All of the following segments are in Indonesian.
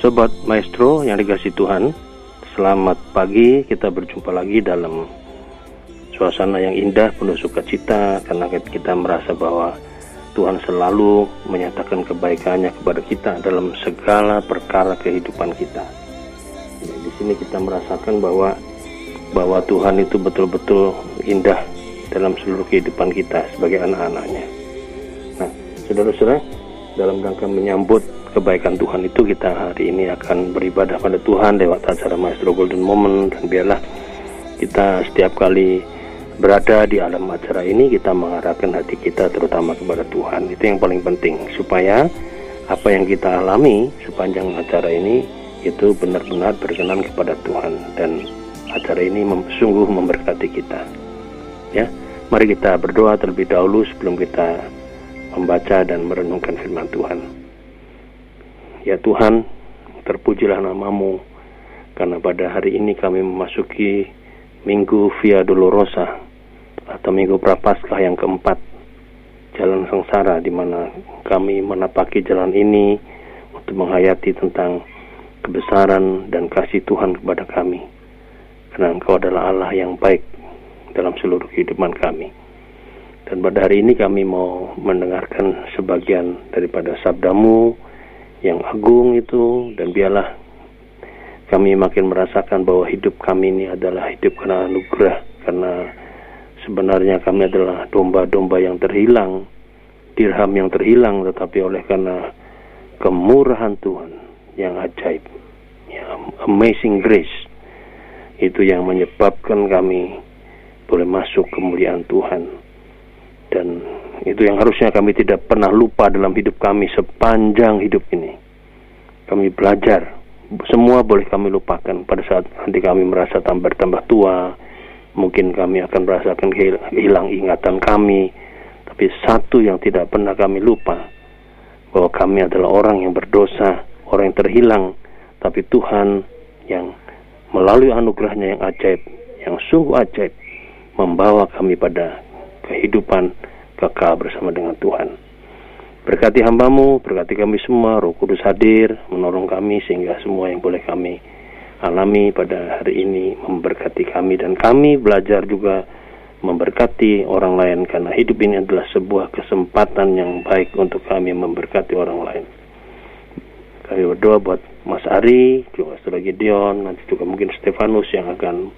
Sobat Maestro yang dikasih Tuhan, selamat pagi. Kita berjumpa lagi dalam suasana yang indah, penuh sukacita, karena kita merasa bahwa Tuhan selalu menyatakan kebaikannya kepada kita dalam segala perkara kehidupan kita. Ya, di sini kita merasakan bahwa bahwa Tuhan itu betul-betul indah dalam seluruh kehidupan kita sebagai anak-anaknya. Nah, saudara-saudara, dalam rangka menyambut kebaikan Tuhan itu kita hari ini akan beribadah pada Tuhan lewat acara Maestro Golden Moment. Dan biarlah kita setiap kali berada di alam acara ini kita mengarahkan hati kita terutama kepada Tuhan. Itu yang paling penting supaya apa yang kita alami sepanjang acara ini itu benar-benar berkenan kepada Tuhan. Dan acara ini mem sungguh memberkati kita. Ya mari kita berdoa terlebih dahulu sebelum kita membaca dan merenungkan firman Tuhan Ya Tuhan, terpujilah namamu, karena pada hari ini kami memasuki Minggu Via Dolorosa, atau Minggu Prapaskah yang keempat, jalan sengsara di mana kami menapaki jalan ini untuk menghayati tentang kebesaran dan kasih Tuhan kepada kami. Karena Engkau adalah Allah yang baik dalam seluruh kehidupan kami. Dan pada hari ini kami mau mendengarkan sebagian daripada sabdamu, yang agung itu dan biarlah kami makin merasakan bahwa hidup kami ini adalah hidup karena anugerah karena sebenarnya kami adalah domba-domba yang terhilang dirham yang terhilang tetapi oleh karena kemurahan Tuhan yang ajaib ya, amazing grace itu yang menyebabkan kami boleh masuk kemuliaan Tuhan. Dan itu yang harusnya kami tidak pernah lupa dalam hidup kami sepanjang hidup ini. Kami belajar, semua boleh kami lupakan pada saat nanti kami merasa tambah tambah tua, mungkin kami akan merasakan hilang ingatan kami. Tapi satu yang tidak pernah kami lupa, bahwa kami adalah orang yang berdosa, orang yang terhilang, tapi Tuhan yang melalui anugerahnya yang ajaib, yang sungguh ajaib, membawa kami pada kehidupan kekal bersama dengan Tuhan. Berkati hambamu, berkati kami semua, roh kudus hadir, menolong kami sehingga semua yang boleh kami alami pada hari ini memberkati kami dan kami belajar juga memberkati orang lain karena hidup ini adalah sebuah kesempatan yang baik untuk kami memberkati orang lain. Kami berdoa buat Mas Ari, juga Saudara Gideon, nanti juga mungkin Stefanus yang akan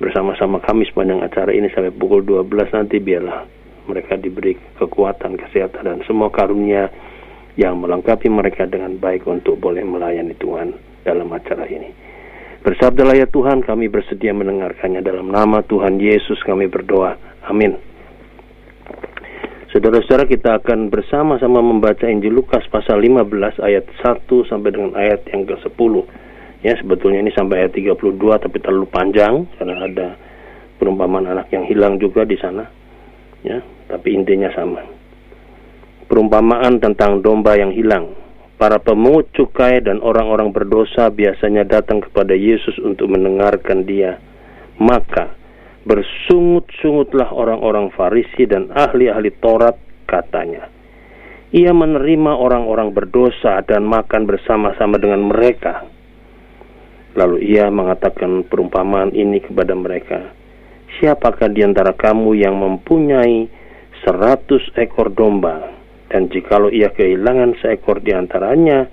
bersama-sama kami sepanjang acara ini sampai pukul 12 nanti biarlah mereka diberi kekuatan, kesehatan dan semua karunia yang melengkapi mereka dengan baik untuk boleh melayani Tuhan dalam acara ini. Bersabdalah ya Tuhan, kami bersedia mendengarkannya dalam nama Tuhan Yesus kami berdoa. Amin. Saudara-saudara kita akan bersama-sama membaca Injil Lukas pasal 15 ayat 1 sampai dengan ayat yang ke-10. Ya, sebetulnya ini sampai ayat 32 tapi terlalu panjang karena ada perumpamaan anak yang hilang juga di sana. Ya, tapi intinya sama. Perumpamaan tentang domba yang hilang. Para pemungut cukai dan orang-orang berdosa biasanya datang kepada Yesus untuk mendengarkan dia. Maka bersungut-sungutlah orang-orang Farisi dan ahli-ahli Taurat katanya. Ia menerima orang-orang berdosa dan makan bersama-sama dengan mereka. Lalu ia mengatakan perumpamaan ini kepada mereka. Siapakah di antara kamu yang mempunyai seratus ekor domba, dan jikalau ia kehilangan seekor di antaranya,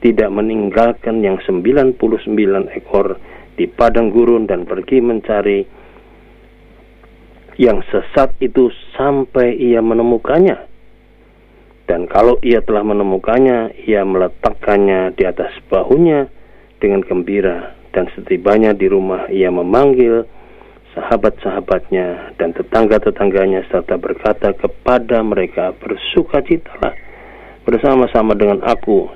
tidak meninggalkan yang sembilan puluh sembilan ekor di padang gurun dan pergi mencari yang sesat itu sampai ia menemukannya. Dan kalau ia telah menemukannya, ia meletakkannya di atas bahunya dengan gembira. Dan setibanya di rumah, ia memanggil sahabat-sahabatnya dan tetangga-tetangganya serta berkata kepada mereka bersukacitalah bersama-sama dengan aku.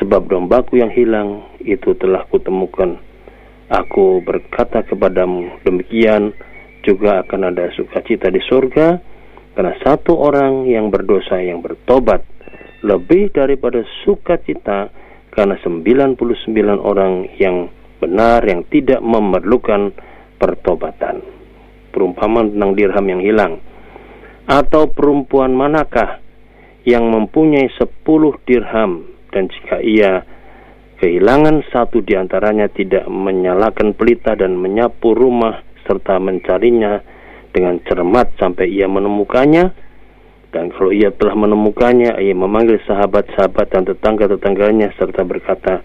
Sebab dombaku yang hilang itu telah kutemukan. Aku berkata kepadamu demikian juga akan ada sukacita di surga karena satu orang yang berdosa yang bertobat lebih daripada sukacita karena 99 orang yang benar yang tidak memerlukan pertobatan. Perumpamaan tentang dirham yang hilang. Atau perempuan manakah yang mempunyai sepuluh dirham dan jika ia kehilangan satu di antaranya tidak menyalakan pelita dan menyapu rumah serta mencarinya dengan cermat sampai ia menemukannya dan kalau ia telah menemukannya ia memanggil sahabat-sahabat dan tetangga-tetangganya serta berkata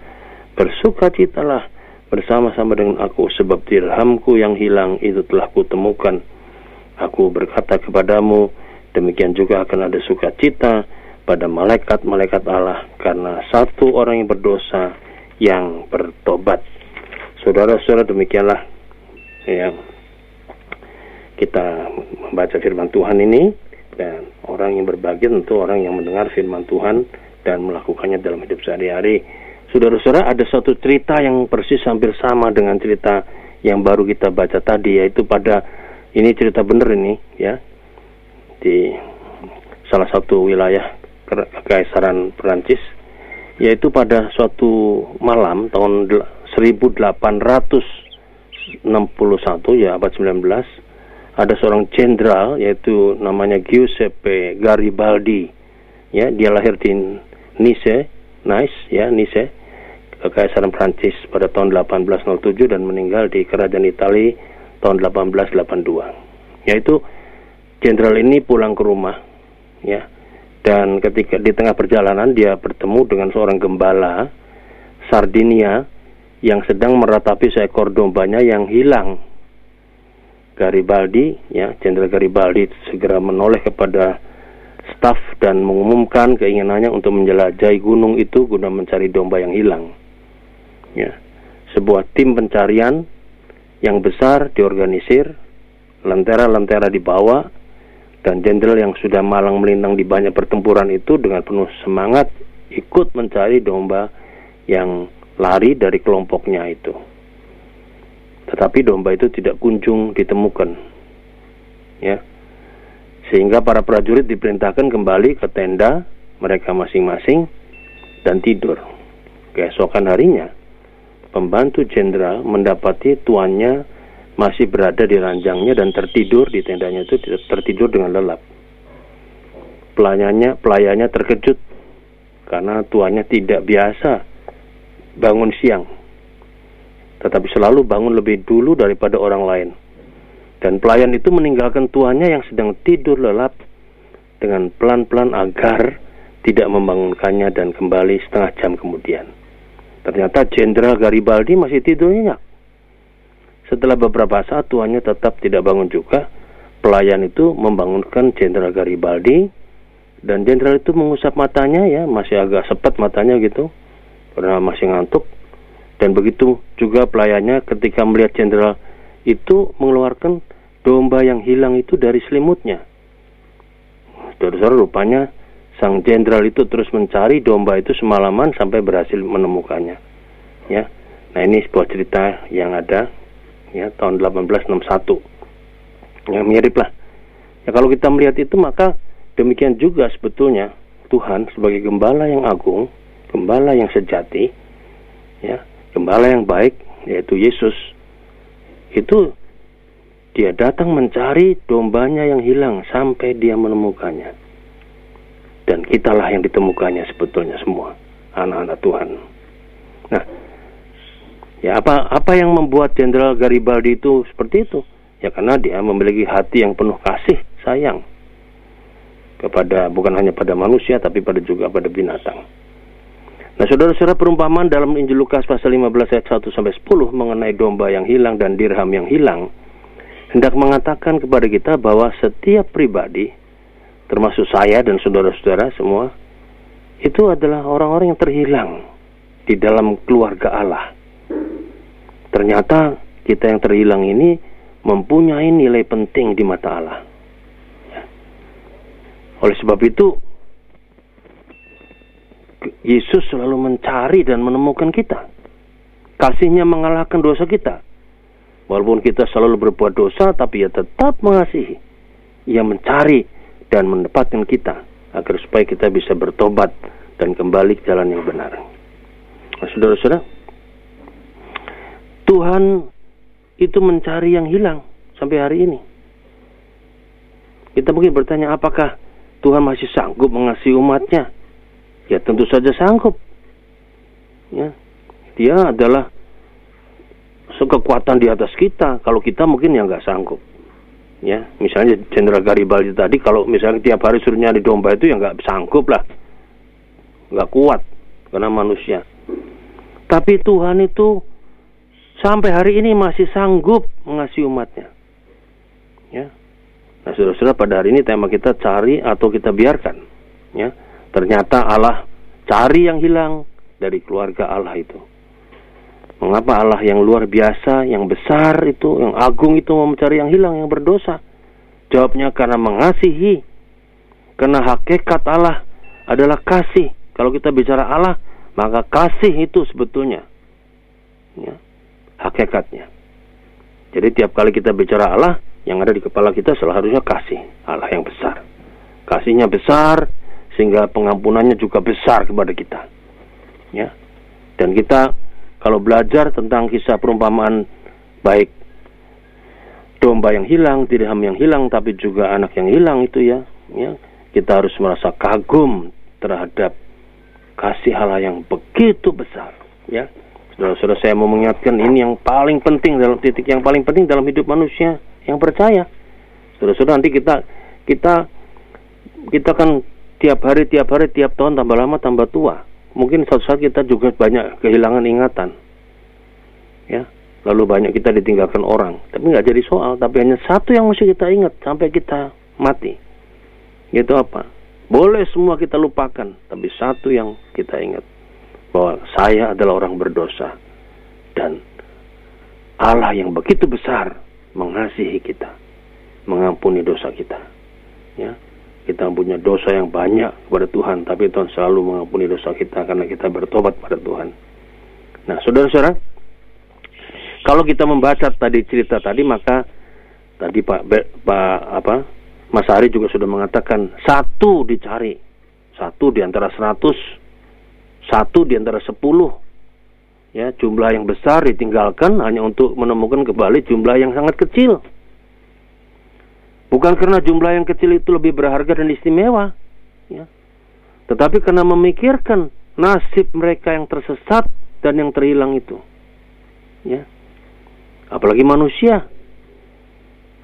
bersukacitalah bersama-sama dengan aku sebab dirhamku yang hilang itu telah kutemukan aku berkata kepadamu demikian juga akan ada sukacita pada malaikat-malaikat Allah karena satu orang yang berdosa yang bertobat. Saudara-saudara demikianlah yang kita membaca firman Tuhan ini dan orang yang berbagi tentu orang yang mendengar firman Tuhan dan melakukannya dalam hidup sehari-hari. Saudara-saudara ada satu cerita yang persis hampir sama dengan cerita yang baru kita baca tadi yaitu pada ini cerita benar ini ya di salah satu wilayah Kekaisaran Perancis yaitu pada suatu malam tahun 1861 ya abad 19 ada seorang jenderal yaitu namanya Giuseppe Garibaldi ya dia lahir di Nice Nice ya Nice Kekaisaran Prancis pada tahun 1807 dan meninggal di Kerajaan Italia tahun 1882 yaitu jenderal ini pulang ke rumah ya. Dan ketika di tengah perjalanan dia bertemu dengan seorang gembala Sardinia yang sedang meratapi seekor dombanya yang hilang. Garibaldi, ya, Jenderal Garibaldi segera menoleh kepada staf dan mengumumkan keinginannya untuk menjelajahi gunung itu guna mencari domba yang hilang. Ya. Sebuah tim pencarian yang besar diorganisir, lentera-lentera dibawa, dan jenderal yang sudah malang melintang di banyak pertempuran itu dengan penuh semangat ikut mencari domba yang lari dari kelompoknya itu. Tetapi domba itu tidak kunjung ditemukan. Ya. Sehingga para prajurit diperintahkan kembali ke tenda mereka masing-masing dan tidur. Keesokan harinya, pembantu jenderal mendapati tuannya masih berada di ranjangnya dan tertidur di tendanya itu tertidur dengan lelap. Pelayannya pelayannya terkejut karena tuannya tidak biasa bangun siang. Tetapi selalu bangun lebih dulu daripada orang lain. Dan pelayan itu meninggalkan tuannya yang sedang tidur lelap dengan pelan-pelan agar tidak membangunkannya dan kembali setengah jam kemudian. Ternyata Jenderal Garibaldi masih tidur nyenyak. Setelah beberapa saat tuannya tetap tidak bangun juga, pelayan itu membangunkan Jenderal Garibaldi dan jenderal itu mengusap matanya ya, masih agak sepet matanya gitu, karena masih ngantuk. Dan begitu juga pelayannya ketika melihat jenderal itu mengeluarkan domba yang hilang itu dari selimutnya. Saudara-saudara rupanya sang jenderal itu terus mencari domba itu semalaman sampai berhasil menemukannya. Ya. Nah, ini sebuah cerita yang ada ya tahun 1861 ya mirip lah ya kalau kita melihat itu maka demikian juga sebetulnya Tuhan sebagai gembala yang agung gembala yang sejati ya gembala yang baik yaitu Yesus itu dia datang mencari dombanya yang hilang sampai dia menemukannya dan kitalah yang ditemukannya sebetulnya semua anak-anak Tuhan nah Ya apa apa yang membuat Jenderal Garibaldi itu seperti itu? Ya karena dia memiliki hati yang penuh kasih sayang kepada bukan hanya pada manusia tapi pada juga pada binatang. Nah, saudara-saudara perumpamaan dalam Injil Lukas pasal 15 ayat 1 sampai 10 mengenai domba yang hilang dan dirham yang hilang hendak mengatakan kepada kita bahwa setiap pribadi termasuk saya dan saudara-saudara semua itu adalah orang-orang yang terhilang di dalam keluarga Allah ternyata kita yang terhilang ini mempunyai nilai penting di mata Allah. Oleh sebab itu, Yesus selalu mencari dan menemukan kita. Kasihnya mengalahkan dosa kita. Walaupun kita selalu berbuat dosa, tapi ia tetap mengasihi. Ia mencari dan mendapatkan kita agar supaya kita bisa bertobat dan kembali ke jalan yang benar. Nah, saudara-saudara, Tuhan itu mencari yang hilang sampai hari ini. Kita mungkin bertanya apakah Tuhan masih sanggup mengasihi umatnya? Ya tentu saja sanggup. Ya. dia adalah kekuatan di atas kita. Kalau kita mungkin ya nggak sanggup. Ya, misalnya Jenderal Garibaldi tadi kalau misalnya tiap hari suruh nyari domba itu ya nggak sanggup lah, nggak kuat karena manusia. Tapi Tuhan itu sampai hari ini masih sanggup mengasihi umatnya. Ya. Nah, saudara-saudara pada hari ini tema kita cari atau kita biarkan. Ya. Ternyata Allah cari yang hilang dari keluarga Allah itu. Mengapa Allah yang luar biasa, yang besar itu, yang agung itu mau mencari yang hilang, yang berdosa? Jawabnya karena mengasihi. Karena hakikat Allah adalah kasih. Kalau kita bicara Allah, maka kasih itu sebetulnya ya, hakikatnya. Jadi tiap kali kita bicara Allah, yang ada di kepala kita seharusnya kasih Allah yang besar. Kasihnya besar sehingga pengampunannya juga besar kepada kita. Ya. Dan kita kalau belajar tentang kisah perumpamaan baik domba yang hilang, dirham yang hilang, tapi juga anak yang hilang itu ya, ya kita harus merasa kagum terhadap kasih Allah yang begitu besar, ya. Saudara-saudara saya mau mengingatkan ini yang paling penting dalam titik yang paling penting dalam hidup manusia yang percaya. Saudara-saudara nanti kita kita kita kan tiap hari tiap hari tiap tahun tambah lama tambah tua mungkin suatu saat kita juga banyak kehilangan ingatan. Ya lalu banyak kita ditinggalkan orang. Tapi nggak jadi soal tapi hanya satu yang mesti kita ingat sampai kita mati. Itu apa? Boleh semua kita lupakan tapi satu yang kita ingat. Bahwa saya adalah orang berdosa. Dan Allah yang begitu besar mengasihi kita mengampuni dosa kita. Ya kita punya dosa yang banyak kepada Tuhan, tapi Tuhan selalu mengampuni dosa kita karena kita bertobat pada Tuhan. Nah, saudara-saudara, kalau kita membaca tadi cerita tadi, maka tadi Pak Pak apa Mas Ari juga sudah mengatakan satu dicari, satu di antara seratus, satu di antara sepuluh, ya jumlah yang besar ditinggalkan hanya untuk menemukan kembali jumlah yang sangat kecil. Bukan karena jumlah yang kecil itu lebih berharga dan istimewa, ya. tetapi karena memikirkan nasib mereka yang tersesat dan yang terhilang itu. Ya. Apalagi manusia.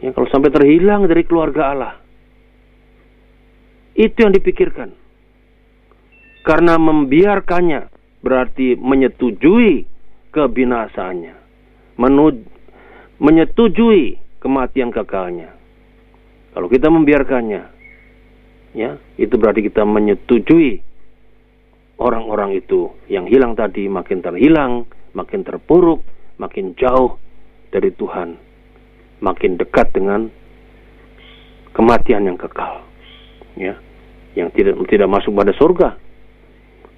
Ya, kalau sampai terhilang dari keluarga Allah. Itu yang dipikirkan. Karena membiarkannya berarti menyetujui kebinasaannya. menyetujui kematian kekalnya. Kalau kita membiarkannya, ya, itu berarti kita menyetujui orang-orang itu yang hilang tadi makin terhilang, makin terpuruk, makin jauh dari Tuhan, makin dekat dengan kematian yang kekal, ya, yang tidak tidak masuk pada surga.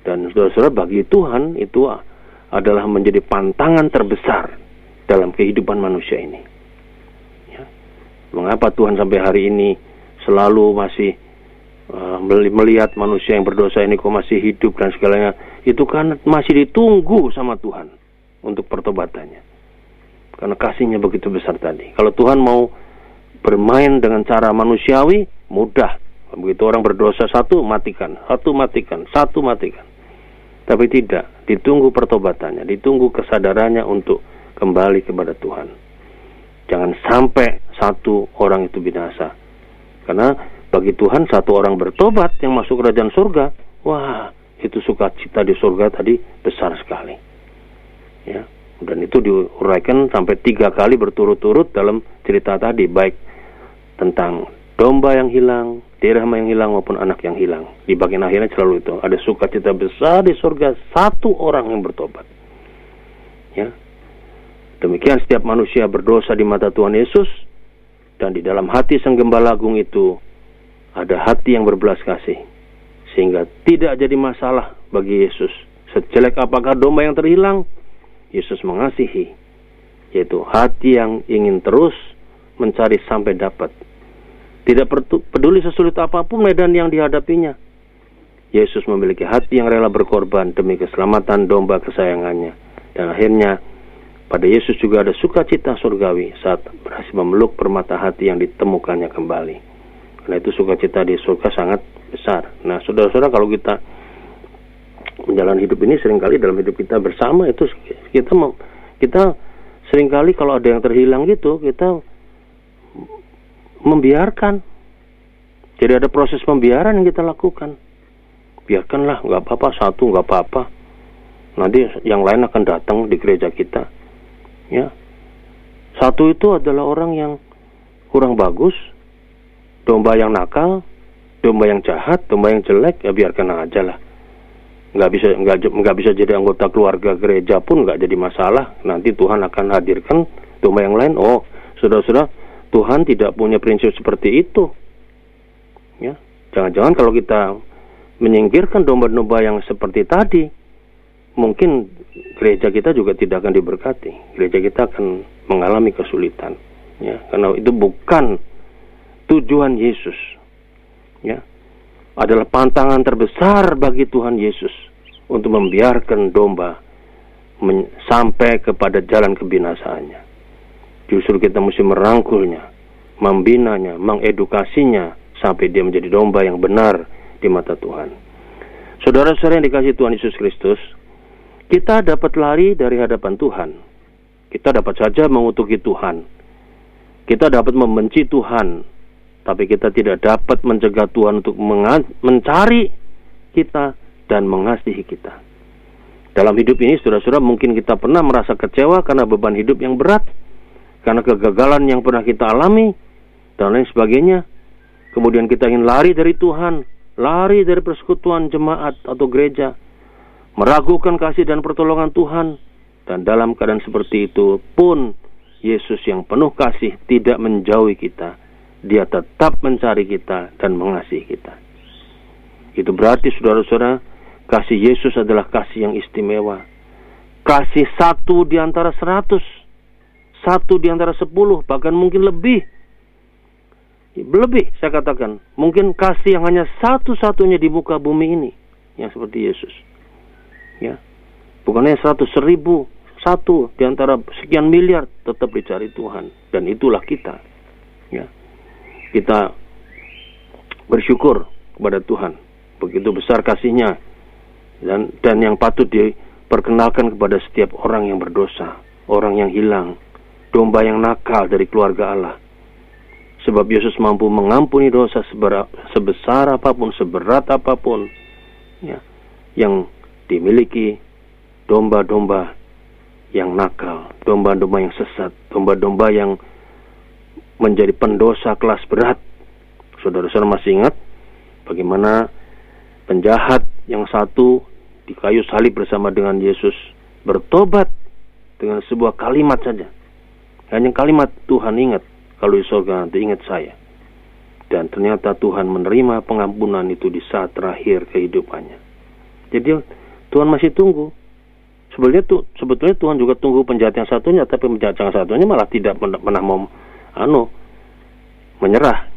Dan saudara-saudara bagi Tuhan itu adalah menjadi pantangan terbesar dalam kehidupan manusia ini. Mengapa Tuhan sampai hari ini selalu masih uh, melihat manusia yang berdosa ini kok masih hidup dan segalanya? Itu kan masih ditunggu sama Tuhan untuk pertobatannya. Karena kasihnya begitu besar tadi. Kalau Tuhan mau bermain dengan cara manusiawi, mudah. Begitu orang berdosa satu matikan, satu matikan, satu matikan. Tapi tidak, ditunggu pertobatannya, ditunggu kesadarannya untuk kembali kepada Tuhan. Jangan sampai satu orang itu binasa. Karena bagi Tuhan satu orang bertobat yang masuk kerajaan surga, wah itu sukacita di surga tadi besar sekali. Ya, dan itu diuraikan sampai tiga kali berturut-turut dalam cerita tadi, baik tentang domba yang hilang, dirham yang hilang maupun anak yang hilang. Di bagian akhirnya selalu itu ada sukacita besar di surga satu orang yang bertobat. Ya, Demikian setiap manusia berdosa di mata Tuhan Yesus dan di dalam hati Sang Gembala Agung itu ada hati yang berbelas kasih sehingga tidak jadi masalah bagi Yesus. Sejelek apakah domba yang terhilang, Yesus mengasihi, yaitu hati yang ingin terus mencari sampai dapat. Tidak peduli sesulit apa pun medan yang dihadapinya. Yesus memiliki hati yang rela berkorban demi keselamatan domba kesayangannya. Dan akhirnya pada Yesus juga ada sukacita surgawi saat berhasil memeluk permata hati yang ditemukannya kembali. Karena itu sukacita di surga sangat besar. Nah, saudara-saudara kalau kita jalan hidup ini sering kali dalam hidup kita bersama itu kita kita sering kali kalau ada yang terhilang gitu kita membiarkan. Jadi ada proses pembiaran yang kita lakukan. Biarkanlah, nggak apa-apa satu, nggak apa-apa. Nanti yang lain akan datang di gereja kita. Ya, satu itu adalah orang yang kurang bagus, domba yang nakal, domba yang jahat, domba yang jelek, ya biarkan aja lah. Nggak bisa nggak nggak bisa jadi anggota keluarga gereja pun nggak jadi masalah. Nanti Tuhan akan hadirkan domba yang lain. Oh, sudah-sudah Tuhan tidak punya prinsip seperti itu. Ya, jangan-jangan kalau kita menyingkirkan domba-domba yang seperti tadi, mungkin gereja kita juga tidak akan diberkati. Gereja kita akan mengalami kesulitan. Ya, karena itu bukan tujuan Yesus. Ya, adalah pantangan terbesar bagi Tuhan Yesus untuk membiarkan domba sampai kepada jalan kebinasaannya. Justru kita mesti merangkulnya, membinanya, mengedukasinya sampai dia menjadi domba yang benar di mata Tuhan. Saudara-saudara yang dikasih Tuhan Yesus Kristus, kita dapat lari dari hadapan Tuhan. Kita dapat saja mengutuki Tuhan. Kita dapat membenci Tuhan, tapi kita tidak dapat mencegah Tuhan untuk mencari kita dan mengasihi kita. Dalam hidup ini, saudara-saudara, mungkin kita pernah merasa kecewa karena beban hidup yang berat, karena kegagalan yang pernah kita alami dan lain sebagainya. Kemudian kita ingin lari dari Tuhan, lari dari persekutuan jemaat atau gereja, meragukan kasih dan pertolongan Tuhan. Dan dalam keadaan seperti itu pun Yesus yang penuh kasih tidak menjauhi kita. Dia tetap mencari kita dan mengasihi kita. Itu berarti saudara-saudara, kasih Yesus adalah kasih yang istimewa. Kasih satu di antara seratus satu di antara sepuluh, bahkan mungkin lebih. Lebih, saya katakan. Mungkin kasih yang hanya satu-satunya di muka bumi ini. Yang seperti Yesus. Ya. Bukannya seratus ribu, satu di antara sekian miliar tetap dicari Tuhan. Dan itulah kita. Ya. Kita bersyukur kepada Tuhan. Begitu besar kasihnya. Dan, dan yang patut diperkenalkan kepada setiap orang yang berdosa. Orang yang hilang, domba yang nakal dari keluarga Allah. Sebab Yesus mampu mengampuni dosa sebesar apa pun, seberat apa pun ya, yang dimiliki domba-domba yang nakal, domba-domba yang sesat, domba-domba yang menjadi pendosa kelas berat. Saudara-saudara masih ingat bagaimana penjahat yang satu di kayu salib bersama dengan Yesus bertobat dengan sebuah kalimat saja hanya kalimat Tuhan ingat, kalau di surga nanti ingat saya. Dan ternyata Tuhan menerima pengampunan itu di saat terakhir kehidupannya. Jadi Tuhan masih tunggu. Sebetulnya, tu, sebetulnya Tuhan juga tunggu penjahat yang satunya, tapi penjahat yang satunya malah tidak pernah mau anu menyerah,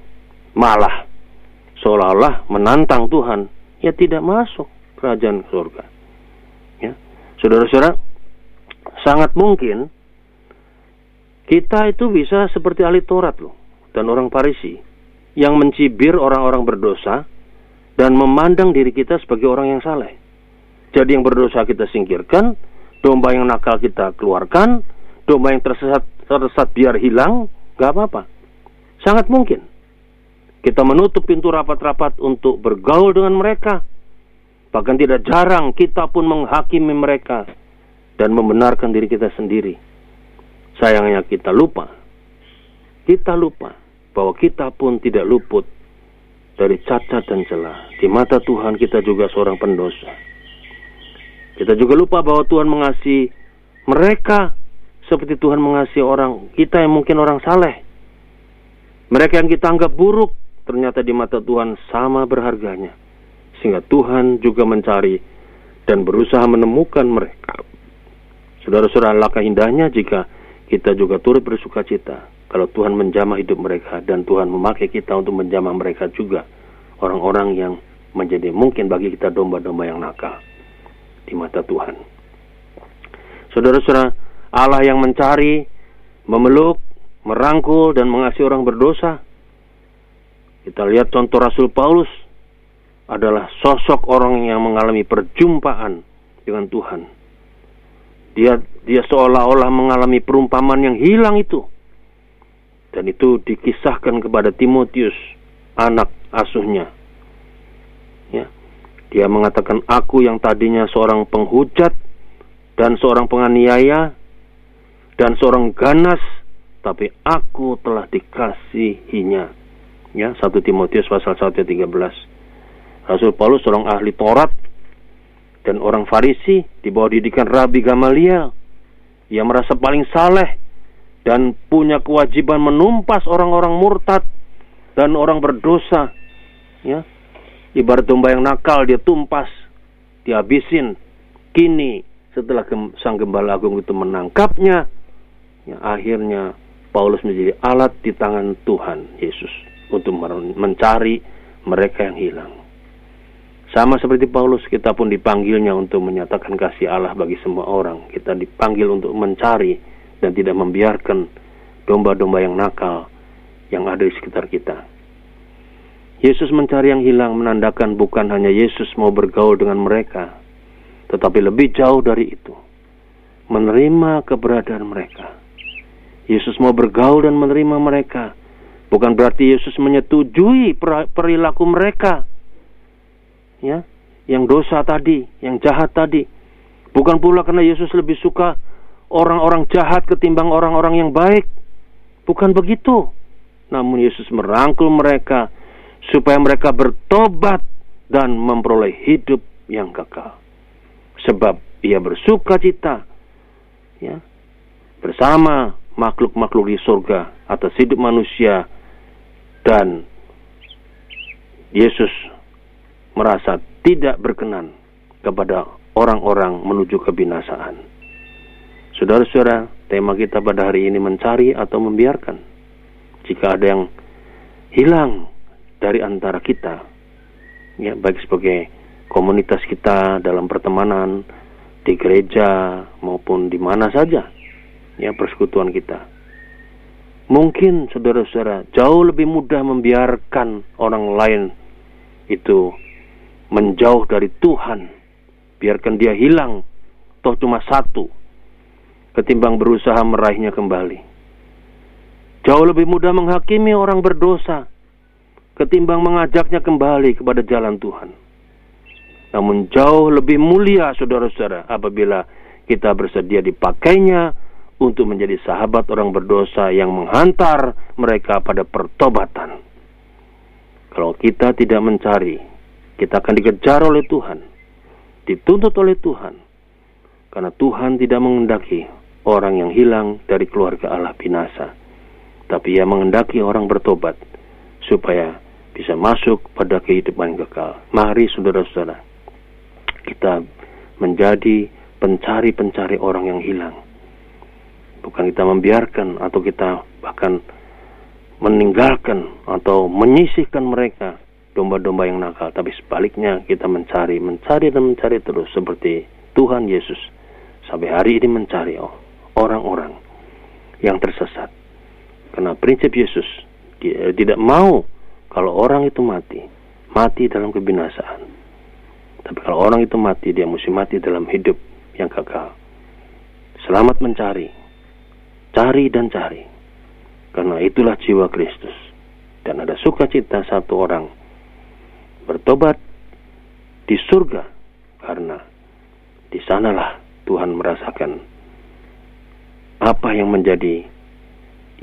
malah seolah-olah menantang Tuhan, ya tidak masuk kerajaan surga. Ya, saudara-saudara, sangat mungkin kita itu bisa seperti ahli Taurat loh dan orang Parisi yang mencibir orang-orang berdosa dan memandang diri kita sebagai orang yang saleh. Jadi yang berdosa kita singkirkan, domba yang nakal kita keluarkan, domba yang tersesat tersesat biar hilang, gak apa-apa. Sangat mungkin kita menutup pintu rapat-rapat untuk bergaul dengan mereka. Bahkan tidak jarang kita pun menghakimi mereka dan membenarkan diri kita sendiri Sayangnya kita lupa. Kita lupa bahwa kita pun tidak luput dari cacat dan celah. Di mata Tuhan kita juga seorang pendosa. Kita juga lupa bahwa Tuhan mengasihi mereka seperti Tuhan mengasihi orang kita yang mungkin orang saleh. Mereka yang kita anggap buruk ternyata di mata Tuhan sama berharganya. Sehingga Tuhan juga mencari dan berusaha menemukan mereka. Saudara-saudara, langkah indahnya jika kita juga turut bersuka cita kalau Tuhan menjamah hidup mereka dan Tuhan memakai kita untuk menjamah mereka juga orang-orang yang menjadi mungkin bagi kita domba-domba yang nakal di mata Tuhan. Saudara-saudara, Allah yang mencari, memeluk, merangkul dan mengasihi orang berdosa. Kita lihat contoh Rasul Paulus adalah sosok orang yang mengalami perjumpaan dengan Tuhan. Dia dia seolah-olah mengalami perumpamaan yang hilang itu. Dan itu dikisahkan kepada Timotius, anak asuhnya. Ya. Dia mengatakan, "Aku yang tadinya seorang penghujat dan seorang penganiaya dan seorang ganas, tapi aku telah dikasihinya." Ya, 1 Timotius pasal 1 ayat 13. Rasul Paulus seorang ahli Taurat dan orang Farisi di bawah didikan Rabi Gamaliel. Ia merasa paling saleh dan punya kewajiban menumpas orang-orang murtad dan orang berdosa. Ya, ibarat domba yang nakal dia tumpas, dihabisin. Kini setelah sang gembala agung itu menangkapnya, ya, akhirnya Paulus menjadi alat di tangan Tuhan Yesus untuk mencari mereka yang hilang. Sama seperti Paulus, kita pun dipanggilnya untuk menyatakan kasih Allah bagi semua orang. Kita dipanggil untuk mencari dan tidak membiarkan domba-domba yang nakal yang ada di sekitar kita. Yesus mencari yang hilang menandakan bukan hanya Yesus mau bergaul dengan mereka, tetapi lebih jauh dari itu, menerima keberadaan mereka. Yesus mau bergaul dan menerima mereka, bukan berarti Yesus menyetujui perilaku mereka, ya, yang dosa tadi, yang jahat tadi. Bukan pula karena Yesus lebih suka orang-orang jahat ketimbang orang-orang yang baik. Bukan begitu. Namun Yesus merangkul mereka supaya mereka bertobat dan memperoleh hidup yang kekal. Sebab ia bersuka cita ya, bersama makhluk-makhluk di surga atas hidup manusia dan Yesus merasa tidak berkenan kepada orang-orang menuju kebinasaan. Saudara-saudara, tema kita pada hari ini mencari atau membiarkan. Jika ada yang hilang dari antara kita, ya baik sebagai komunitas kita dalam pertemanan, di gereja maupun di mana saja, ya persekutuan kita. Mungkin saudara-saudara jauh lebih mudah membiarkan orang lain itu menjauh dari Tuhan, biarkan dia hilang, toh cuma satu, ketimbang berusaha meraihnya kembali. Jauh lebih mudah menghakimi orang berdosa ketimbang mengajaknya kembali kepada jalan Tuhan. Namun jauh lebih mulia saudara-saudara apabila kita bersedia dipakainya untuk menjadi sahabat orang berdosa yang menghantar mereka pada pertobatan. Kalau kita tidak mencari, kita akan dikejar oleh Tuhan, dituntut oleh Tuhan, karena Tuhan tidak mengendaki orang yang hilang dari keluarga Allah binasa. Tapi ia mengendaki orang bertobat supaya bisa masuk pada kehidupan kekal. Mari saudara-saudara, kita menjadi pencari-pencari orang yang hilang. Bukan kita membiarkan atau kita bahkan meninggalkan atau menyisihkan mereka domba-domba yang nakal, tapi sebaliknya kita mencari, mencari dan mencari terus seperti Tuhan Yesus sampai hari ini mencari orang-orang yang tersesat. Karena prinsip Yesus dia tidak mau kalau orang itu mati, mati dalam kebinasaan. Tapi kalau orang itu mati, dia mesti mati dalam hidup yang kekal. Selamat mencari, cari dan cari. Karena itulah jiwa Kristus. Dan ada sukacita satu orang bertobat di surga karena di sanalah Tuhan merasakan apa yang menjadi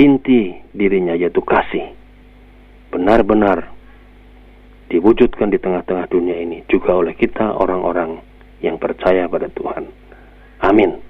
inti dirinya yaitu kasih benar-benar diwujudkan di tengah-tengah dunia ini juga oleh kita orang-orang yang percaya pada Tuhan. Amin.